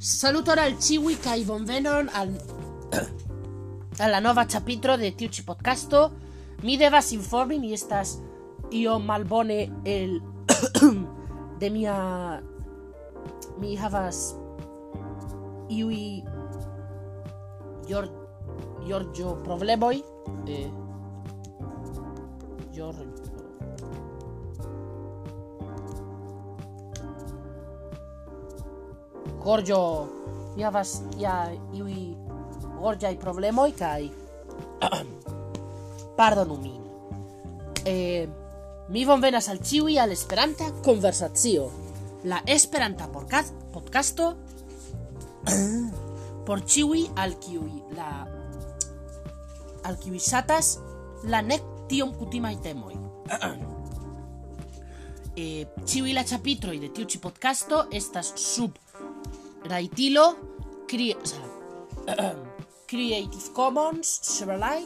Saluton al ciui kai bonvenon al alla nova chapitro de tiu podcasto. Mi devas informi mi estas io malbone el de mia mi havas iui Gior Giorgio problemoi e Giorgio Gorgio mi havas ja iui gorgiai problemoi kai pardonu min eh, mi von venas al ciui al esperanta conversazio la esperanta podcast podcasto por ciui al ciui la al ciui satas la nec tiom kutimai temoi. Eh, ciui la chapitroi de tiu podcasto estas sub Raitilo cre o sea, Creative Commons share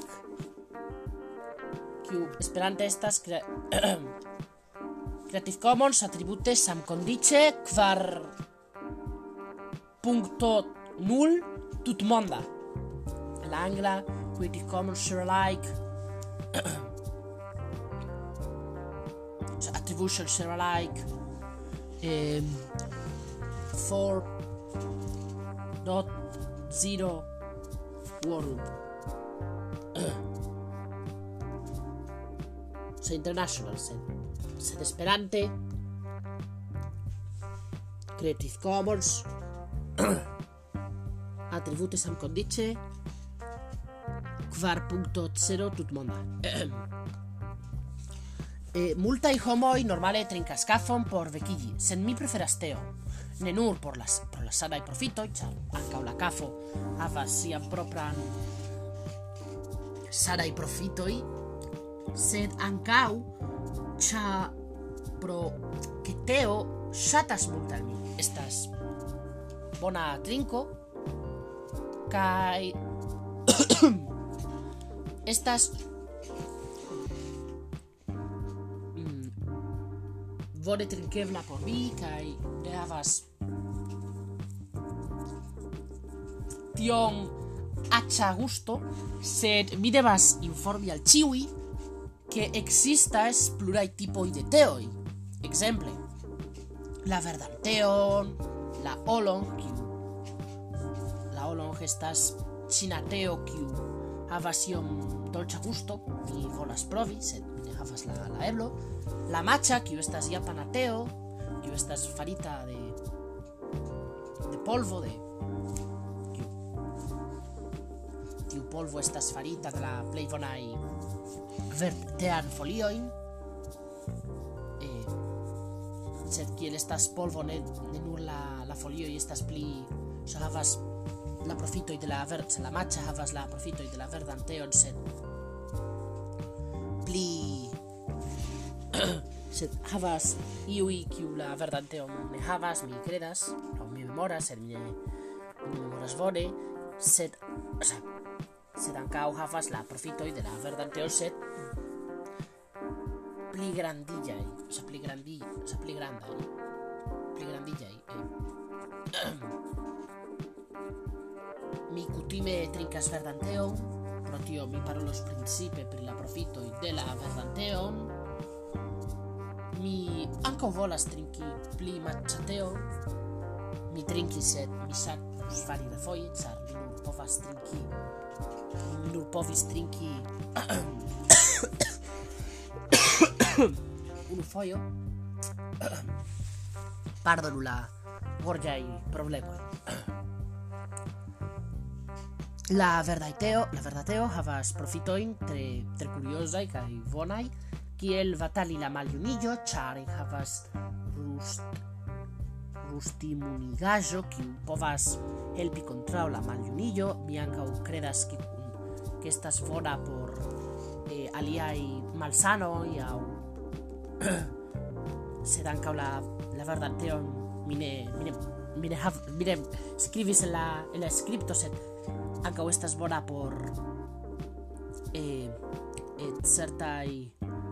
Q Esperante estas cre Creative Commons attribute sam condice kvar punto null tut monda la angla Creative Commons share attribution share alike um, for dot zero world. Se international se se esperante creative commons. Attribute sam condice. Kvar punto zero tut monda. Eh, multai homoi normale trincas kafon por vekigi sen mi preferas teo ne nur por las por la sana e profito char anca la cafo havas sian propran sana e profito sed ancau cha pro que teo mi estas bona trinco kai estas vode trinkebla por vi kai ne havas tion acha gusto, sed mi devas informi al ĉiuj ke ekzistas pluraj tipoj de teoj. Ekzemple, la verdan teon, la olong kiu la olong estas ĉina teo kiu havas iom dolĉa gusto, mi volas provi, sed havas la, la eblo la matcha kiu estas japana teo kiu estas farita de de polvo de tiu polvo estas farita de la plej bonaj vertean folioin. Eh, sed kiel estas polvo ne, ne nur la, la folio estas pli so havas la profitoi de la verd la matcha havas la profitoi de la verdanteon sed pli havas iui kiu la verdanteon ne havas mi credas o mi memoras sed mi, mi memoras bone sed o sea, sed ancau havas la profitoi de la verdanteon sed pli grandillai o sea, pli grandi o sea, pli grandai pli grandillai eh. mi kutime trinkas verdanteon pro tio mi parolos principe pri la profitoi de la verdanteon Mi ankaŭ volas trinki pli matĉateon. Mi trinkis, sed mi ŝatus fari refoje, ĉar mi nur povas trinki. Mi nur povis trinki unu fojo. Pardonu la gorĝaj problemoj. La verdaj teo, la verdateo havas profitojn tre tre kuriozaj kaj bonaj. Kiel batali la maljunillo, ĉar havas rust rustimunigaĵo kiu povas helpi kontraŭ la maljunillo. Mi ankaŭ kredas ke ke estas bona por eh, aliaj malsanoj aŭ sed ankaŭ la la verdan teon mi ne mi ne mi ne hav, mi ne en la en la skripto sed estas bona por eh, eh, certaj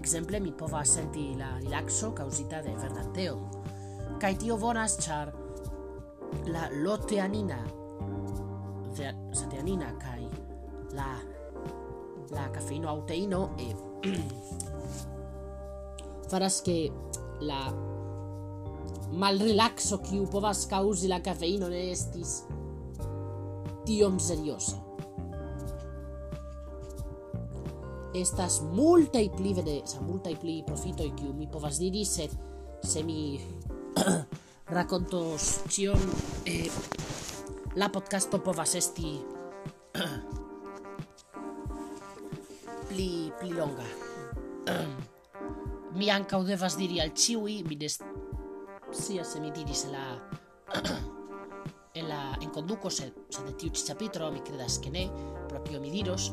Exemple, mi povas senti la relaxo causita de verdanteo. Kai tio bonas char la loteanina de sateanina kai la la cafeino auteino e faras que la mal relaxo kiu povas causi la cafeino ne estis tiom seriosa. estas multaj pli veneza, multaj pli profitoj kiu mi povas diri, sed se mi racontos ĉion eh, la podcasto povas esti pli pli longa. mi ankaŭ devas diri al ciui mi des sia se mi diris la en la en conduco se, se de tiu capitolo mi credas que ne proprio mi diros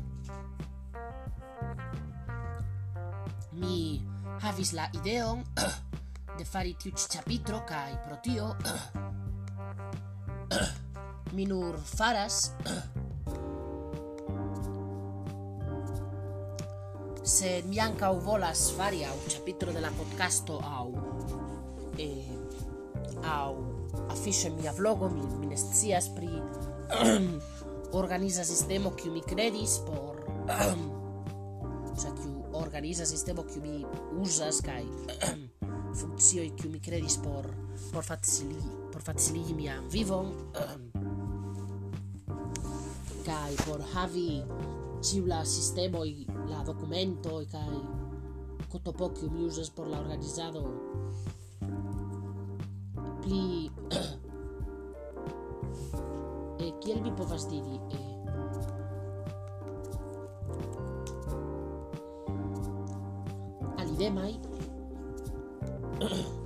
havis la ideon de fari tiu ĉapitro kaj pro tio mi nur faras se mi ankaŭ volas fari aŭ ĉapitro de la podcasto aŭ eh, aŭ afiŝe mia vlogo mi, mi ne scias pri organiza sistemo kiu mi kredis por kiu organiza sistemo kiu mi uzas kaj funkcioj kiu mi kredis por por facili por faciligi mian vivon kaj por havi ĉiu la sistemoj la dokumentoj kaj kotopo kiu mi uzas por la organizado. Pli kiel vi povas diri eh, demai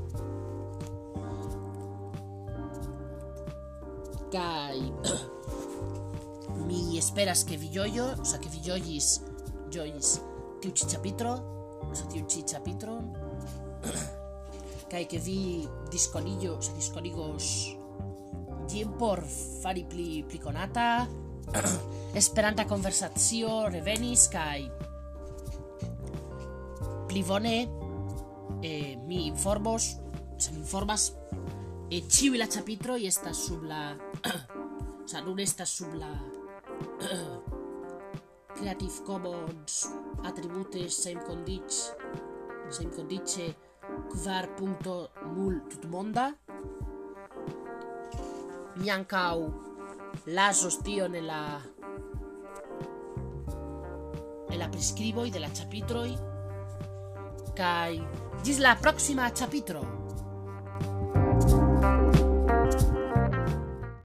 kai. Mi esperas que vi joyo, o sea que vi joyis joyis tiu chi chapitro, o sea tiu chi chapitro kai que vi disconillo, o sea disconigos dien por fari pli pli conata esperanta conversazio revenis kai pli bone eh, mi informos se mi informas eh, ciu la chapitro y esta sub la o sea, nun esta sub la Creative Commons attribute same condic same condice kvar punto nul tutmonda. Mi ancau lasos tio nella nella prescrivo de la chapitroi kai. Gis la proxima chapitro